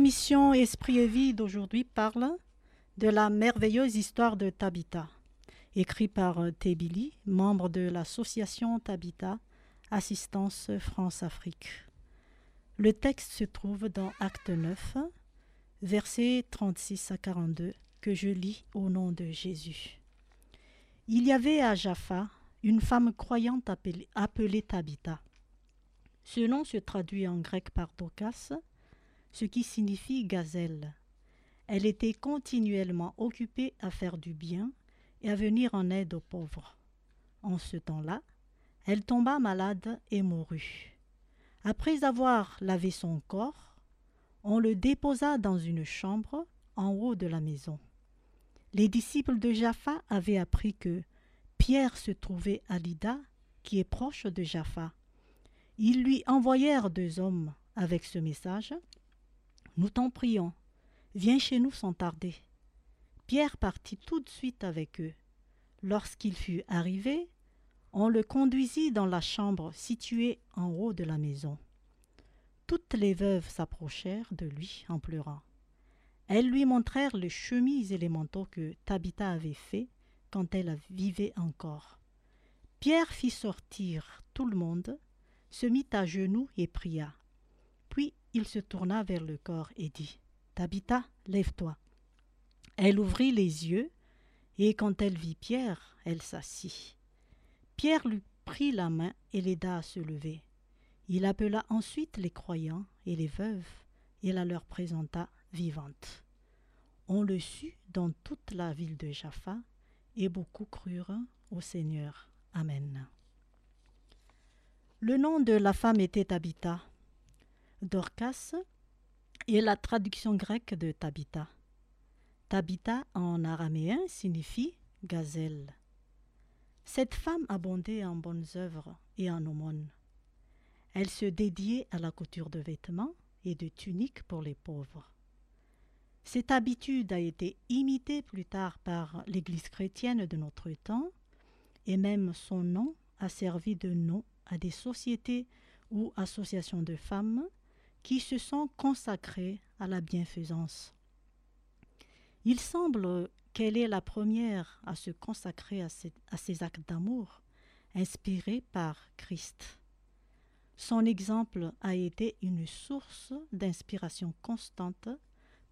missionesprit et vide aujourd'hui parle de la merveilleuse histoire de tabita écrit par euh, tebili membre de l'association tabita assistance france afrique le texte se trouve dans actei veà que je lis au nom de jésus il y avait à jafa une femme croyante appelée tabita ce nom se traduit en grec par dcas qui signifie gazel elle était continuellement occupée à faire du bien et à venir en aide aux pauvres en ce temps-là elle tomba malade et mourut après avoir lavé son corps on le déposa dans une chambre en haut de la maison les disciples de jafa avaient appris que pierre se trouvait alida qui est proche de jafa ils lui envoyèrent deux hommes avec ce message t'en prions viens chez nous sans tarder pierre partit tout de suite avec eux lorsqu'il fut arrivé on le conduisit dans la chambre située en haut de la maison toutes les veuves s'approchèrent de lui en pleurant elles lui montrèrent les chemises et les manteaux que tabita avait faits quand elle vivait encore pierre fit sortir tout le monde se mit à genoux et pria se tourna vers le corps et dit tabita lève-toi elle ouvrit les yeux et quand elle vit pierre elle s'assit pierre lui prit la main et l'aida à se lever il appela ensuite les croyants et les veuves et la leur présenta vivante on le sut dans toute la ville de jafa et beaucoup crurent au seigneur amen le nom de la femme était et la traduction grecque de tabita tabita en araméen signifie gazel cette femme abondait en bonnes oeuvres et en aumônes elle se dédiait à la couture de vêtement et de tunique pour les pauvres cette habitude a été imitée plus tard par l'église chrétienne de notre temps et même son nom a servi de nom à des sociétés ou associations de femmes se sont consacrés à la bienfaisance il semble qu'elle est la première à se consacrer à ces actes d'amour inspirés par christ son exemple a été une source d'inspiration constante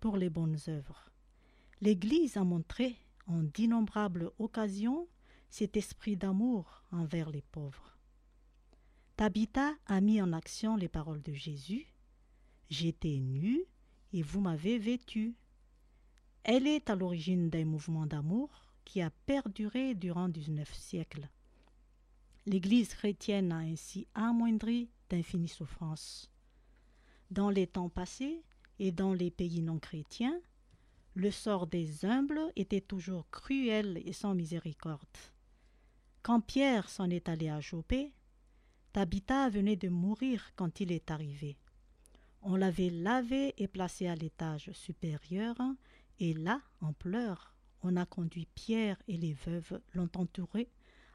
pour les bonnes oeuvres l'église a montré en d'innombrables occasions cet esprit d'amour envers les pauvres tabita a mis en action les paroles de jésus uet vous m'avez vêtu elle est à l'origine d'un mouvement d'amour qui a perduré durant dixneuf siècles l'église chrétienne a ainsi amoindri d'infinies souffrance dans les temps passés et dans les pays non chrétiens le sort des humbles était toujours cruel et sans miséricorde quand pierre s'en est allé à joppe tabita venait de mourir quand il est arrivé ailavée et placée à l'étage supérieur et là en pleur on a conduit pierre et les veuves l'ont entourés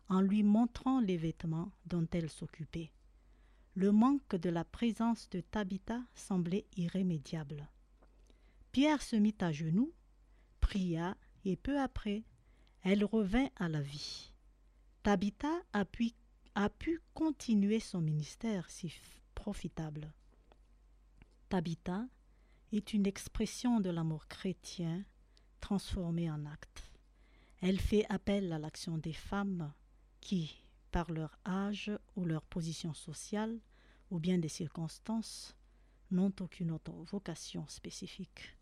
en lui montrant les vêtements dont elle s'occupait le manque de la présence de tabita semblait irrémédiable pierre se mit à genoux pria et peu après elle revint à la vie tabita a pu continuer son ministère si profitable est une expression de l'amour chrétien transformée en acte elle fait appel à l'action des femmes qui par leur âge ou leur position sociale au bien des circonstances n'ont aucune autre vocation spécifique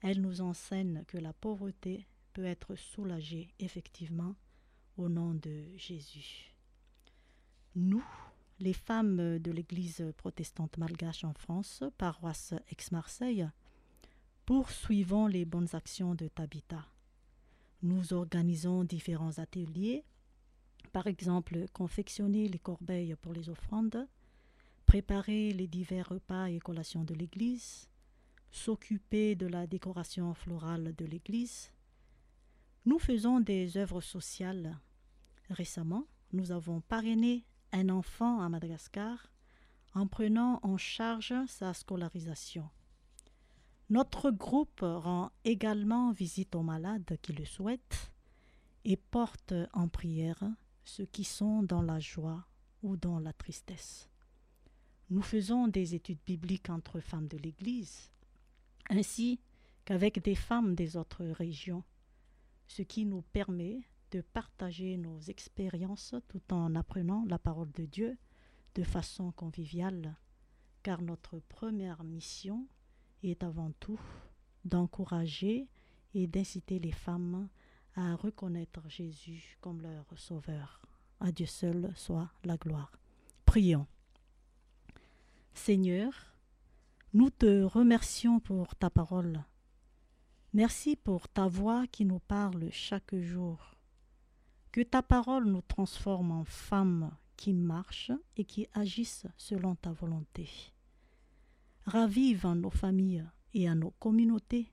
elle nous enseigne que la pauvreté peut être soulagée effectivement au nom de jésus nous femmesde l'église protestante malgache en france paroisse ax-marseille poursuivons les bonnes actions de tabita nous organisons différents ateliers par exemple confectionner les corbeills pour les offrandes préparer les divers repas et collation de l'église s'occuper de la décoration florale de l'église nous faisons des oeuvres sociales récemment nous avons parrané enfant à madagascar en prenant en charge sa scolarisation notre groupe rend également visite au malades qui le souhaitent et porte en prière ceux qui sont dans la joie ou dans la tristesse nous faisons des études bibliques entre femmes de l'église ainsi qu'avec des femmes des autres régions ce qui nous permet partager nos expériences tout en apprenant la parole de dieu de façon conviviale car notre première mission est avant tout d'encourager et d'inciter les femmes à reconnaître jésus comme leur sauveur adieu seul soit la gloire prions seigneur nous te remercions pour ta parole merci pour ta voix qui nous parle chaque jour ta parole nous transforme en femmes qui marche et qui agissen selon ta volonté ravive en nos familles et à nos communautés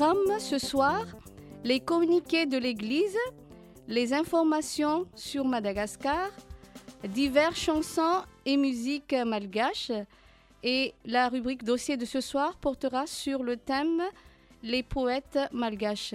ammce soir les communiqués de l'église les informations sur madagascar divers chansons et musiques malgâches et la rubrique dossier de ce soir portera sur le thème les poètes malgâches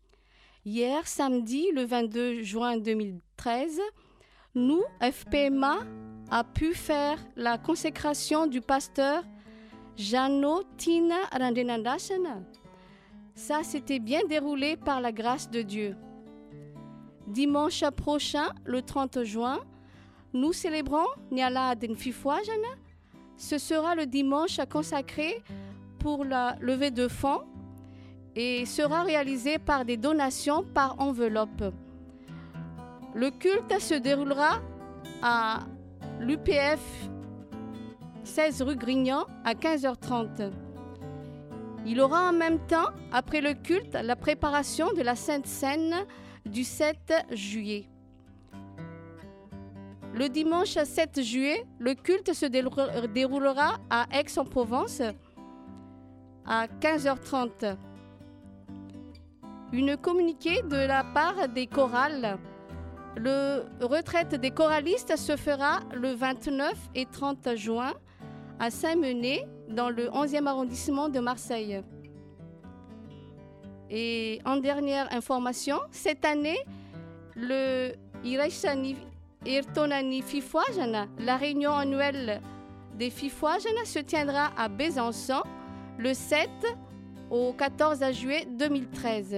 hier samedi le 22 juin2013 nous fpma a pu faire la consécration du pasteur jano tina randenandasen ça s'était bien déroulé par la grâce de dieu dimanche prochain le 30 juin nous célébrant nialaden fifuajen ce sera le dimanche consacré pour la levée de fond et sera réalisé par des donations par enveloppe le culte se déroulera à l'upf 16 rue grignan à 15h30 il aura en même temps après le culte la préparation de la sainte scène du 7 juillet le dimanche 7 juillet le culte se déroulera à exem provence à 15h30 une communiqué de la part des corales le retraite des coralistes se fera le 29 et 30 juin à saint-menee dans le 1nième arrondissement de marseille et en dernière information cette année le irasani irtonani fifoajana la réunion annuelle des fifoajana se tiendra à besançon le 7 au 14 à juilet 2013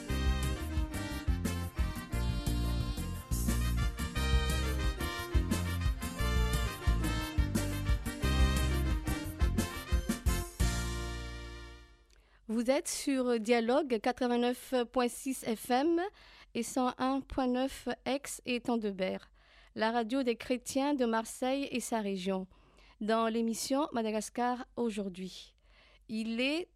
vous êtes sur dialogue fm et. ax et tandebert la radio des chrétiens de marseille et sa région dans l'émission madagascar aujourd'hui il esthe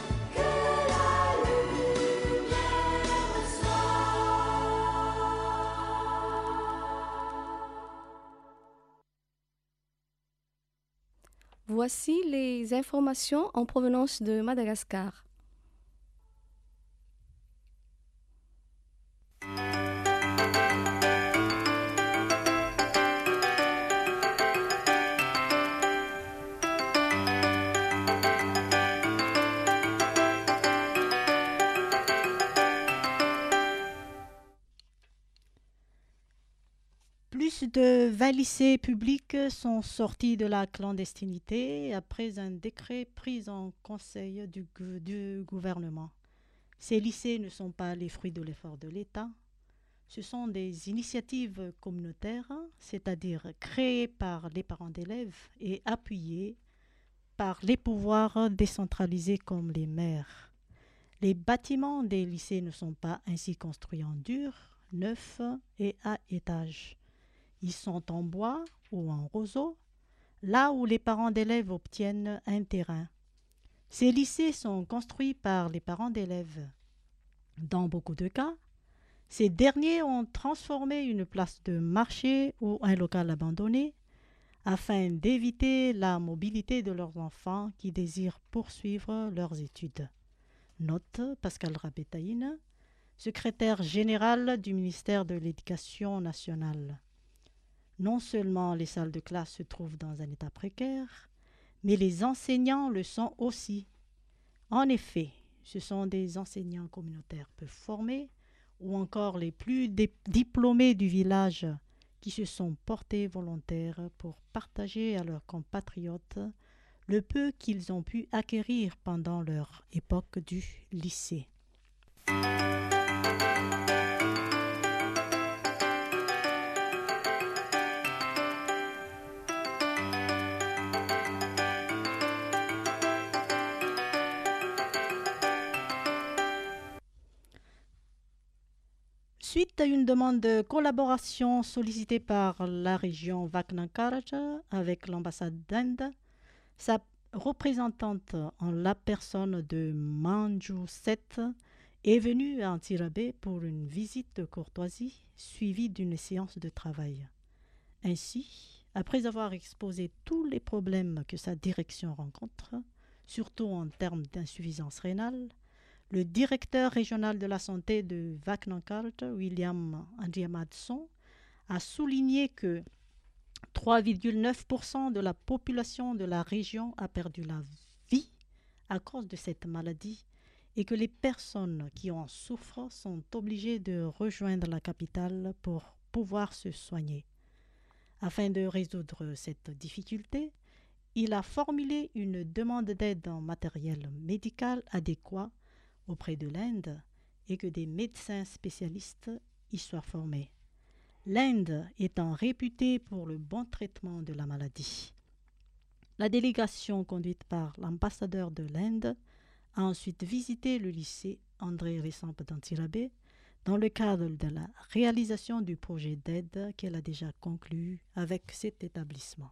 voici les informations en provenance de madagascar lycées publics sont sortis de la clandestinité après un décret pris en conseil du gouvernement ces lycées ne sont pas les fruits de l'effort de l'état ce sont des initiatives communautaires c'est-à-dire créées par les parents d'élèves et appuyées par les pouvoirs décentralisés comme les meires les bâtiments des lycées ne sont pas ainsi construits en dur neuf et à étage sont en bois ou en roseau là où les parents d'élèves obtiennent un terrain ces lycées sont construits par les parents d'élèves dans beaucoup de cas ces derniers ont transformé une place de marché ou un local abandonné afin d'éviter la mobilité de leurs enfants qui désirent poursuivre leurs étudessecrétai général du ministère de non seulement les salles de classe se trouvent dans un état précaire mais les enseignants le sont aussi en effet ce sont des enseignants communautaires peu formés ou encore les plus diplômés du village qui se sont portés volontaires pour partager à leurs compatriote le peu qu'ils ont pu acquérir pendant leur époque du lycée à une demande de collaboration sollicitée par la région wacnankaraje avec l'ambassade d'inde sa représentante en la personne de manjou vei est venue an tirabe pour une visite de courtoisie suivie d'une séance de travail ainsi après avoir exposé tous les problèmes que sa direction rencontre surtout en termes d'insuffisance rénale le directeur régional de la santé de vacnancart william andriamadsson a souligné que de la population de la région a perdu la vie à cause de cette maladie et que les personnes qui en souffret sont obligées de rejoindre la capitale pour pouvoir se soigner afin de résoudre cette difficulté il a formulé une demande d'aide en matériel médical adéquat èsde l'inde et que des médecins spécialistes y soient formés l'inde étant réputée pour le bon traitement de la maladie la délégation conduite par l'ambassadeur de l'inde a ensuite visité le lycée andré resampe dantirabé dans le cadre de la réalisation du projet d'aide qu'elle a déjà conclu avec cet établissement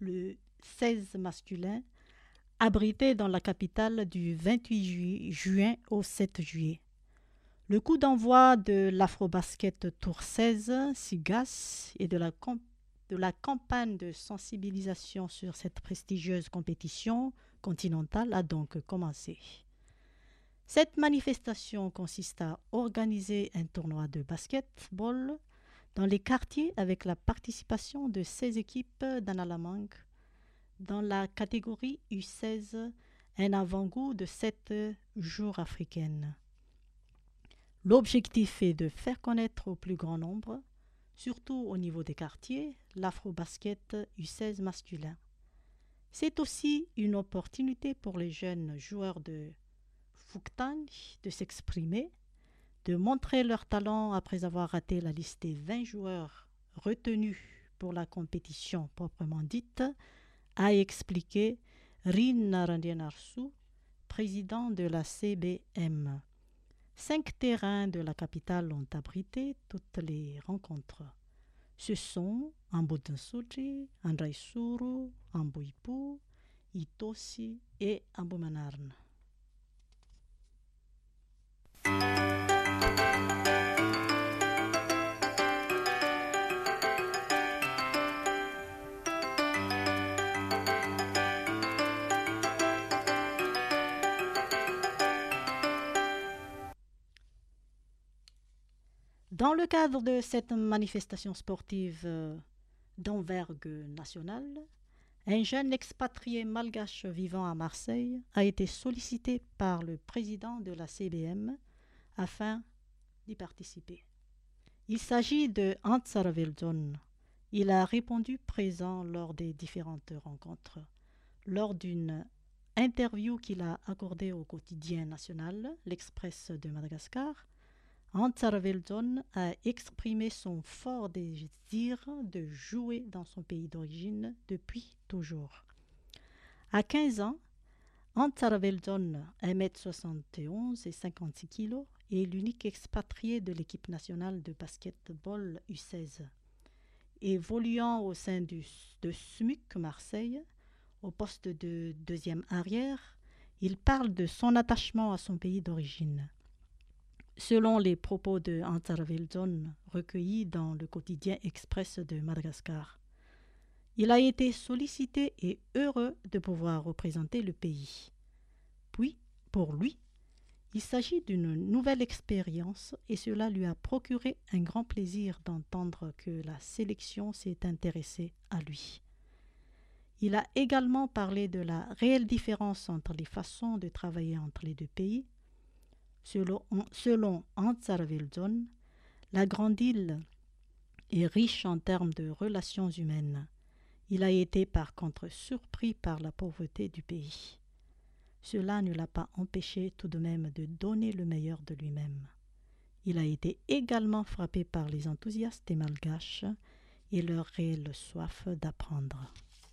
le masculin abrité dans la capitale du juin au juillet le coup d'envoi de l'afrobasqette tourv sigas et de la campagne de sensibilisation sur cette prestigieuse compétition continentale a donc commencé cetmanifestation consiste à organiser un tournoi de basket-ball dans les quartiers avec la participation de s équipes d'analamangue dans la catégorie uv un avant-goût de spt jour africaines l'objectif est de faire connaître au plus grand nombre surtout au niveau des quartiers l'afrobaskett uv masculin c'est aussi une opportunité pour les jeunes joueurs de de s'exprimer de montrer leur talent après avoir raté la liste des vingt joueurs retenus pour la compétition proprement dite à expliquer rin narandian arsou président de la c b m cinq terrains de la capitale ont abrité toutes les rencontres ce sont amboudensouti andraisouro ambouipou itosi et ab le cadre de cette manifestation sportive euh, d'anvergue nationale un jeune expatrie malgâche vivant à marseille a été sollicité par le président de la c b m afin d'y participer il s'agit de antsaravelzon il a répondu présent lors des différentes rencontres lors d'une interview qu'il a accordé au quotidien national l'express de madagascar a exprimé son fort désir de jouer dans son pays d'origine depuis toujours à quinze ans ansaravelzon mk est l'unique expatrie de l'équipe nationale de basket-ball uve évoluant au sein de smuk marseille au poste de deuxième arrière il parle de son attachement à son pays d'origine selon les propos de antarvilzohn recueillis dans le quotidien express de madagascar il a été sollicité et heureux de pouvoir représenter le pays puis pour lui il s'agit d'une nouvelle expérience et cela lui a procuré un grand plaisir d'entendre que la sélection s'est intéressée à lui il a également parlé de la réelle différence entre les façons de travailler entre les deux pays selon ansarwilzon la grande île est riche en termes de relations humaines il a été par contre surpris par la pauvreté du pays cela ne l'a pas empêché tout de même de donner le meilleur de lui-même il a été également frappé par les enthousiastes et malgâches et leur réelle soif d'apprendre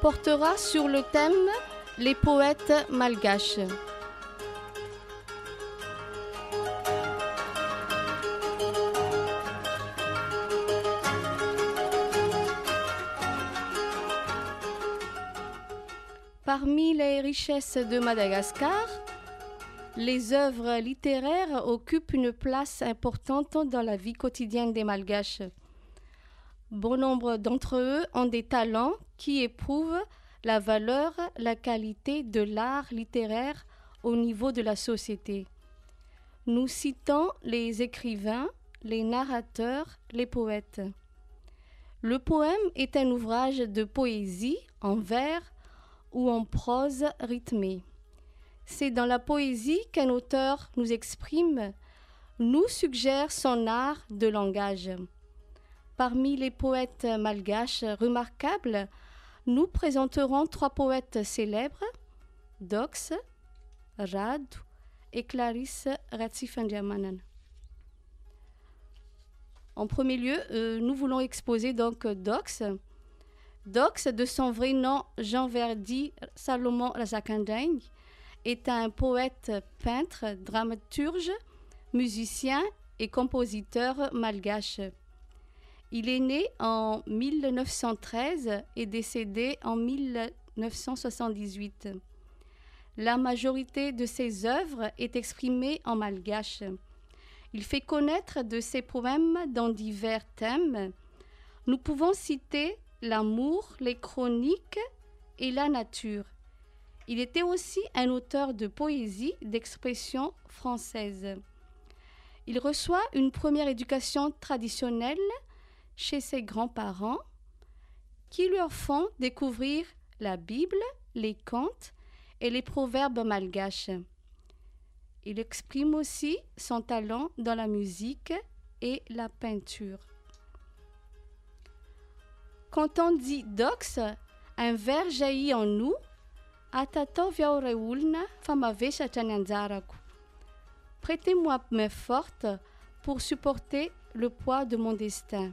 portera sur le thème les poètes malgâches parmi les richesses de madagascar les œuvres littéraires occupent une place importante dans la vie quotidienne des malgâches bon nombre d'entre eux ont des talents qui éprouvent la valeur la qualité de l'art littéraire au niveau de la société nous citons les écrivains les narrateurs les poètes le poème est un ouvrage de poésie en vers ou en prose rhythmée c'est dans la poésie qu'un auteur nous exprime nous suggère son art de langage parmi les poètes malgâches remarquables nous présenterons trois poètes célèbres dox rado et claris ratsifengermanan en premier lieu euh, nous voulons exposer donc dox dos de son vrai nom jean verdi salomon rasakandan est un poète peintre dramaturge musicien et compositeur malgâche est né en et décédé en la majorité de ces oeuvres est exprimée en malgâche il fait connaître de ces poèmes dans divers thèmes nous pouvons citer l'amour les chroniques et la nature il était aussi un auteur de poésie d'expression française il reçoit une première éducation traditionnelle ses grands parents qui leur font découvrir la bible les contes et les proverbes malgâches il exprime aussi son talent dans la musique et la peinture quand on dit dox un vert jaillit en nous atato viaoreulna famavechcanazaraku prêtez-moi me forte pour supporter le poids de mon destin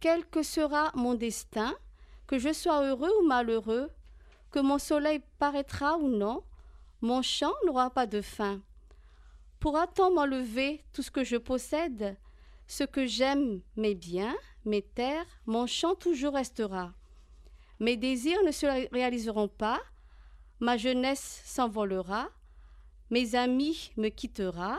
quel que sera mon destin que je sois heureux ou malheureux que mon soleil paraîtra ou non mon champ n'aura pas de faim pourra-t-on m'enlever tout ce que je possède ce que j'aime mais bien mon chant toujours restera mes désirs ne se réaliseront pas ma jeunesse s'envolera mes amis me quittera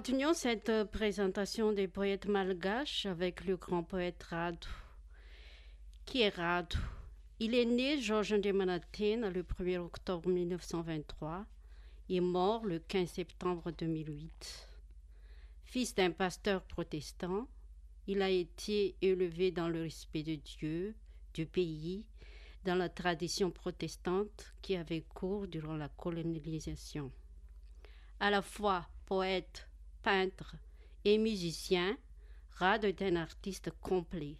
continuons cette présentation des poètes malgâches avec le grand poète radou qui est rado il est né george ndemanatin le 1er octobre92 et mort le5 septembre200 fils d'un pasteur protestant a été élevé dans le respect de dieu du pays dans la tradition protestante qui avait court durant la colonalisation a la fois poète peintres et musicien rade d'un artiste complet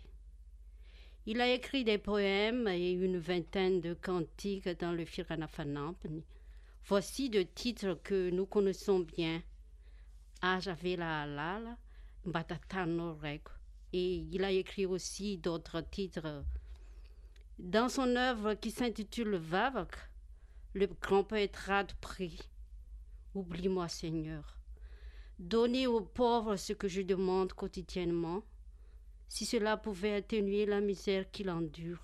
il a écrit des poèmes et une vingtaine de cantiques dans le firanahanampni voici de titres que nous connaissons bien il a écrit aussi d'autres titres dans son œuvre qui s'intitule vavac le grand pète rad prix oublie-moi seigneur donnez aux pauvres ce que je demande quotidiennement si cela pouvait atténuer la misère quil endure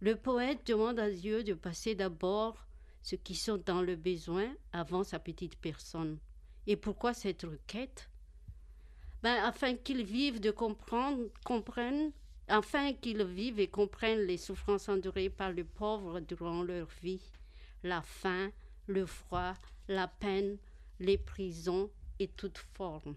le poète demande à dieu de passer d'abord ce qui sont dans le besoin avant sa petite personne et pourquoi cette requête afin qu'ils vivent de omprnompren afin qu'ils vivent et comprennent les souffrances endurées par les pauvres durant leur vie la faim le froid la peine les prisons et toutes formes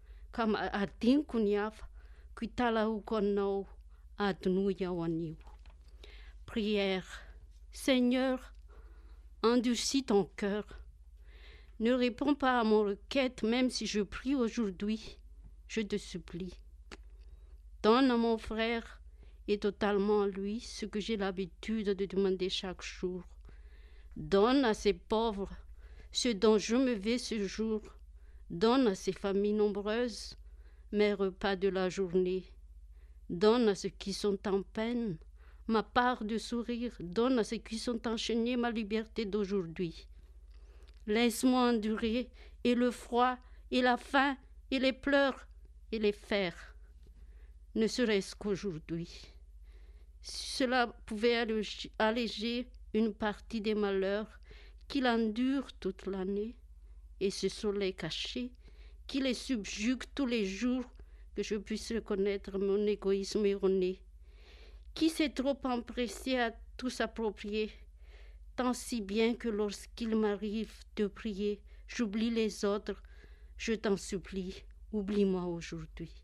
ka adiniko ny hafa koitalaoko anao adinoi ao anio prière seigneur indurcie ton ceur ne répons pas à mon requête même si je prie aujourd'hui je te supplie donne mon frère et totalement à lui ce que jai l'habitude de demander chaque jour à ces pauvres ce dont je me vais ce jour donne à ces familles nombreuses mes repas de la journée donne à ce qui sont en peine ma part de sourire donne à ce qui sont enchaînés ma liberté d'aujourd'hui laisse-moi endurer et le froid et la faim et les pleurs et les fers ne serait-ce qu'aujourd'hui sicela pouvait alléger npartie des malheurs quil'endure toute l'année et ce soleil caché qui les subjugue tous les jours que je puisse reconnaître mon égoïsme erroné qui s'est trop empressé à tout s'approprier tant si bien que lorsqu'il m'arrive de prier j'oublie les autres je t'en supplie oublie-moi aujourd'hui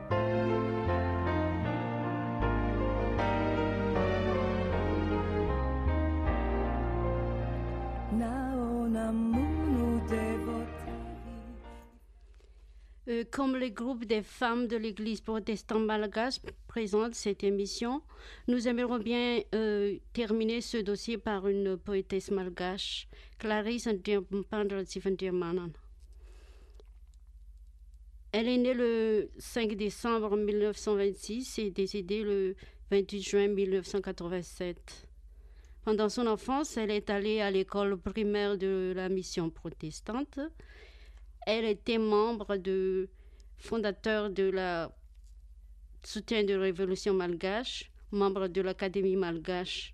gdes femmes de l'église protestant malgache présente cette émission nous aimerons bien euh, terminer ce dossier par une poétesse malgache claris gepansifen germann elle est né le décembre et décédée le juin pendant son enfance elle est allée à l'école primaire de la mission protestante elle était membre de fondateur de la soutien de révolution malgache membre de l'académie malgache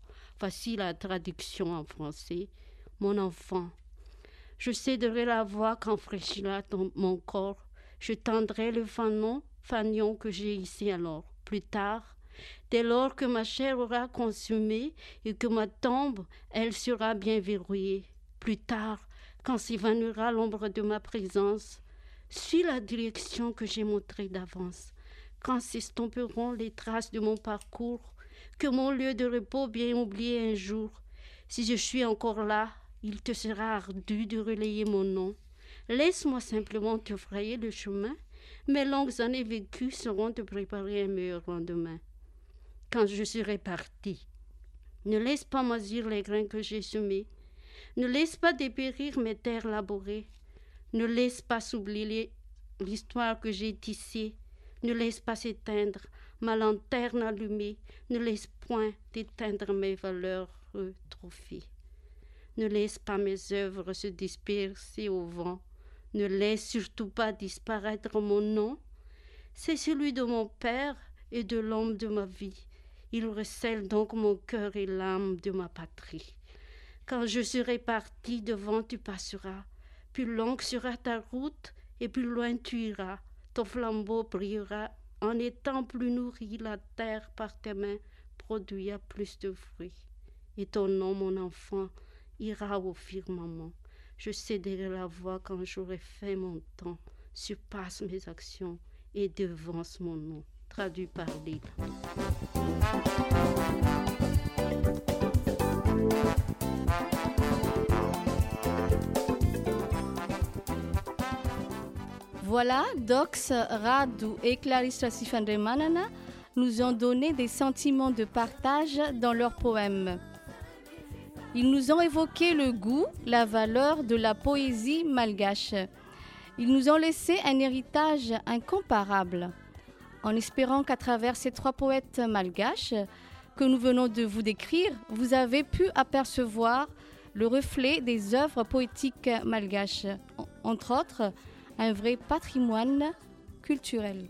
fa sy la tradiction ami'y français enfant je céderai la voix quand fraîchira mon corps je tendrai le fanon fanon que j'ai ici alors plus tard dès lors que ma chair aura consumée et que ma tombe elle sera bien verrouillée plus tard quand s'évanouera l'ombre de ma présence suis la direction que j'ai montrée d'avance quand s'estomperont les traces de mon parcours que mon lieu de repos bien oubliat un jour si je suis encore là te sera ardu de relayer mon nom laisse-moi simplement effrayer le chemin mes longues années vécus seront de préparer un meilleur lendemain quand je serai parti ne laisse pas misir les grains que j'ai semés ne laisse pas dépérir mes terres laborées ne laisse pas s'oublier l'histoire que j'ai tissée ne laisse pas s'éteindre ma lanterne allumée ne laisse point éteindre mes valeurs euh, pas mes œuvres se disperser au vent ne laisse surtout pas disparaître mon nom c'est celui de mon père et de l'homme de ma vie il recèle donc mon cœur et l'âme de ma patrie quand je serai parti devant tu passeras plus longue sera ta route et plus loin tu iras ton flambeau brillera en étant plus nourri la terre par tes mains produia plus de fruit et ton nom mon enfant ira au firmament je cédérai la voix quand j'aurai fait mon temps surpasse mes actions et devance mon nom traduit par lîle voilà dox radu et clarista sifan demanana nous ont donné des sentiments de partage dans leur poème ils nous ont évoqué le goût la valeur de la poésie malgâche ils nous ont laissé un héritage incomparable en espérant qu'à travers ces trois poètes malgâches que nous venons de vous décrire vous avez pu apercevoir le reflet des œuvres poétiques malgâches entre autres un vrai patrimoine culturel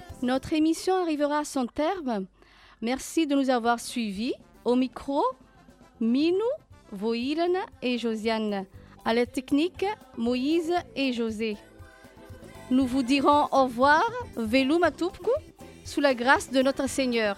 émissionarrivera à son terme merci de nous avoir suivis au micro minu voilen et josiane à la technique moïse et josé nous vous dirons aurvoir velumatupku sous la grâce de notre seigneur